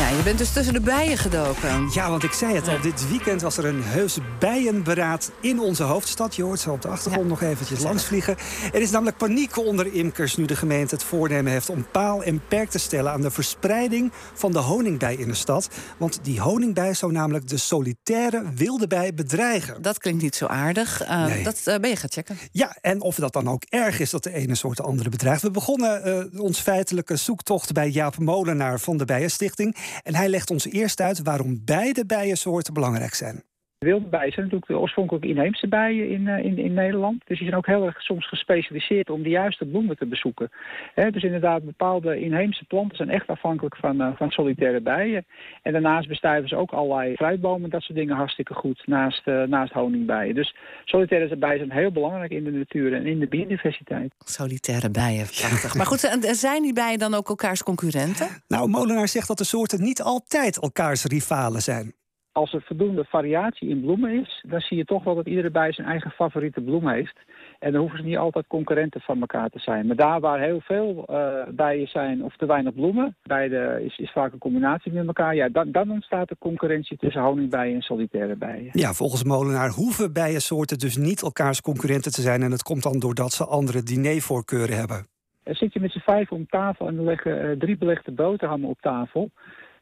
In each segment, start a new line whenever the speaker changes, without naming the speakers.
Ja, je bent dus tussen de bijen gedoken.
Ja, want ik zei het al, dit weekend was er een heus bijenberaad in onze hoofdstad. Je hoort ze op de achtergrond nog eventjes langsvliegen. Er is namelijk paniek onder imkers nu de gemeente het voornemen heeft om paal en perk te stellen aan de verspreiding van de honingbij in de stad. Want die honingbij zou namelijk de solitaire wilde bij bedreigen.
Dat klinkt niet zo aardig. Uh, Dat uh, ben je gaan checken.
Ja, en of dat dan ook erg is dat de ene soort de andere bedreigt. We begonnen uh, ons feitelijke zoektocht bij Jaap Molenaar van de Bijenstichting. En hij legt ons eerst uit waarom beide bijensoorten belangrijk zijn.
Wilde bijen zijn natuurlijk de oorspronkelijk inheemse bijen in, uh, in, in Nederland. Dus die zijn ook heel erg soms gespecialiseerd om de juiste bloemen te bezoeken. dus inderdaad, bepaalde inheemse planten zijn echt afhankelijk van, uh, van solitaire bijen. En daarnaast bestuiven ze ook allerlei fruitbomen, dat soort dingen hartstikke goed, naast, uh, naast honingbijen. Dus solitaire bijen zijn heel belangrijk in de natuur en in de biodiversiteit.
Solitaire bijen, prachtig. maar goed, zijn die bijen dan ook elkaars concurrenten?
Nou, Molenaar zegt dat de soorten niet altijd elkaars rivalen zijn
als er voldoende variatie in bloemen is, dan zie je toch wel dat iedere bij zijn eigen favoriete bloem heeft. En dan hoeven ze niet altijd concurrenten van elkaar te zijn. Maar daar waar heel veel uh, bijen zijn of te weinig bloemen, beide is, is vaak een combinatie met elkaar. Ja, dan, dan ontstaat er concurrentie tussen honingbijen en solitaire bijen.
Ja, volgens Molenaar hoeven bijensoorten dus niet elkaars concurrenten te zijn. En het komt dan doordat ze andere dinervoorkeuren hebben.
Er zit je met z'n vijf om tafel en er leggen uh, drie belegde boterhammen op tafel.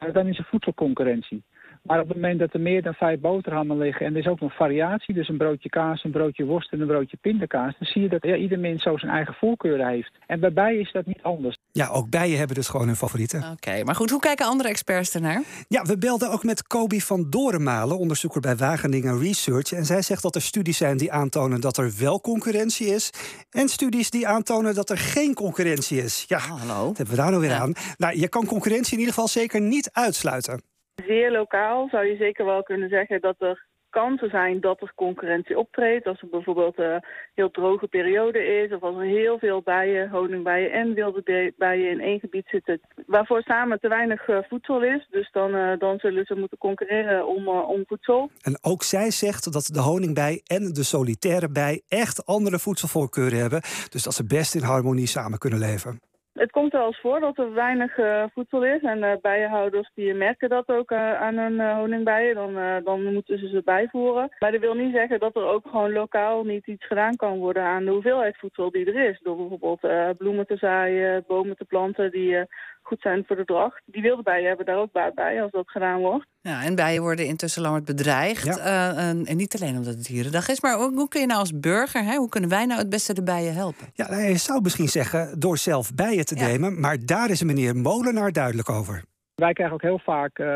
Uh, dan is er voedselconcurrentie. Maar op het moment dat er meer dan vijf boterhammen liggen... en er is ook nog variatie, dus een broodje kaas, een broodje worst en een broodje pindakaas... dan zie je dat ja, ieder mens zo zijn eigen voorkeuren heeft. En bij bijen is dat niet anders.
Ja, ook bijen hebben dus gewoon hun favorieten.
Oké, maar goed, hoe kijken andere experts ernaar?
Ja, we belden ook met Kobi van Dorenmalen, onderzoeker bij Wageningen Research. En zij zegt dat er studies zijn die aantonen dat er wel concurrentie is... en studies die aantonen dat er geen concurrentie is. Ja,
oh, hallo.
dat hebben we daar nou weer aan. Nou, je kan concurrentie in ieder geval zeker niet uitsluiten.
Zeer lokaal zou je zeker wel kunnen zeggen dat er kansen zijn dat er concurrentie optreedt. Als er bijvoorbeeld een heel droge periode is... of als er heel veel bijen, honingbijen en wilde bijen in één gebied zitten... waarvoor samen te weinig uh, voedsel is. Dus dan, uh, dan zullen ze moeten concurreren om, uh, om voedsel.
En ook zij zegt dat de honingbij en de solitaire bij... echt andere voedselvoorkeuren hebben. Dus dat ze best in harmonie samen kunnen leven.
Het komt wel eens voor dat er weinig uh, voedsel is. En uh, bijenhouders die merken dat ook uh, aan hun honingbijen. Dan, dan moeten ze ze bijvoeren. Maar dat wil niet zeggen dat er ook gewoon lokaal niet iets gedaan kan worden aan de hoeveelheid voedsel die er is. Door bijvoorbeeld bloemen te zaaien, bomen te planten die goed zijn voor de dracht. Die wilde bijen hebben daar ook baat bij als dat gedaan wordt.
Ja, en bijen worden intussen langer bedreigd. en, en, niet alleen omdat het dierendag is, maar ook, hoe kun je nou als burger, hè, hoe kunnen wij nou het beste de bijen helpen?
Ja, nou, je zou misschien zeggen door zelf bijen te nemen, maar daar is meneer Molenaar duidelijk over.
Wij krijgen ook heel vaak uh,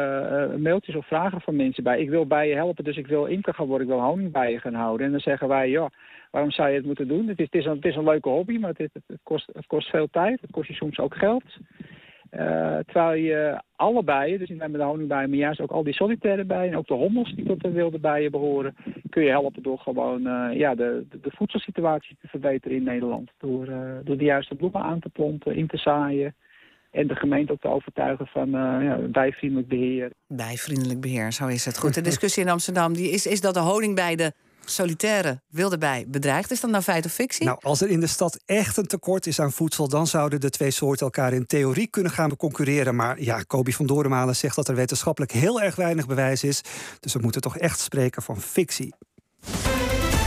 mailtjes of vragen van mensen bij. Ik wil bijen helpen, dus ik wil imker gaan worden, ik wil honingbijen gaan houden. En dan zeggen wij, ja, waarom zou je het moeten doen? Het is, het is, een, het is een leuke hobby, maar het, het, kost, het kost veel tijd. Het kost je soms ook geld. Uh, terwijl je alle bijen, dus niet met de honingbijen, maar juist ook al die solitaire bijen... en ook de hommels die tot de wilde bijen behoren... kun je helpen door gewoon uh, ja, de, de, voedselsituatie te verbeteren in Nederland. Door, uh, door de juiste bloemen aan te planten, in te zaaien... En de gemeente ook te overtuigen van ja, bijvriendelijk beheer.
Bijvriendelijk beheer, zo is het. Goed, de discussie in Amsterdam die is, is dat de honingbij de solitaire wilde bij bedreigd. Is dat nou feit of fictie?
Nou, als er in de stad echt een tekort is aan voedsel... dan zouden de twee soorten elkaar in theorie kunnen gaan concurreren. Maar ja, Kobi van Dorenmalen zegt dat er wetenschappelijk heel erg weinig bewijs is. Dus we moeten toch echt spreken van fictie.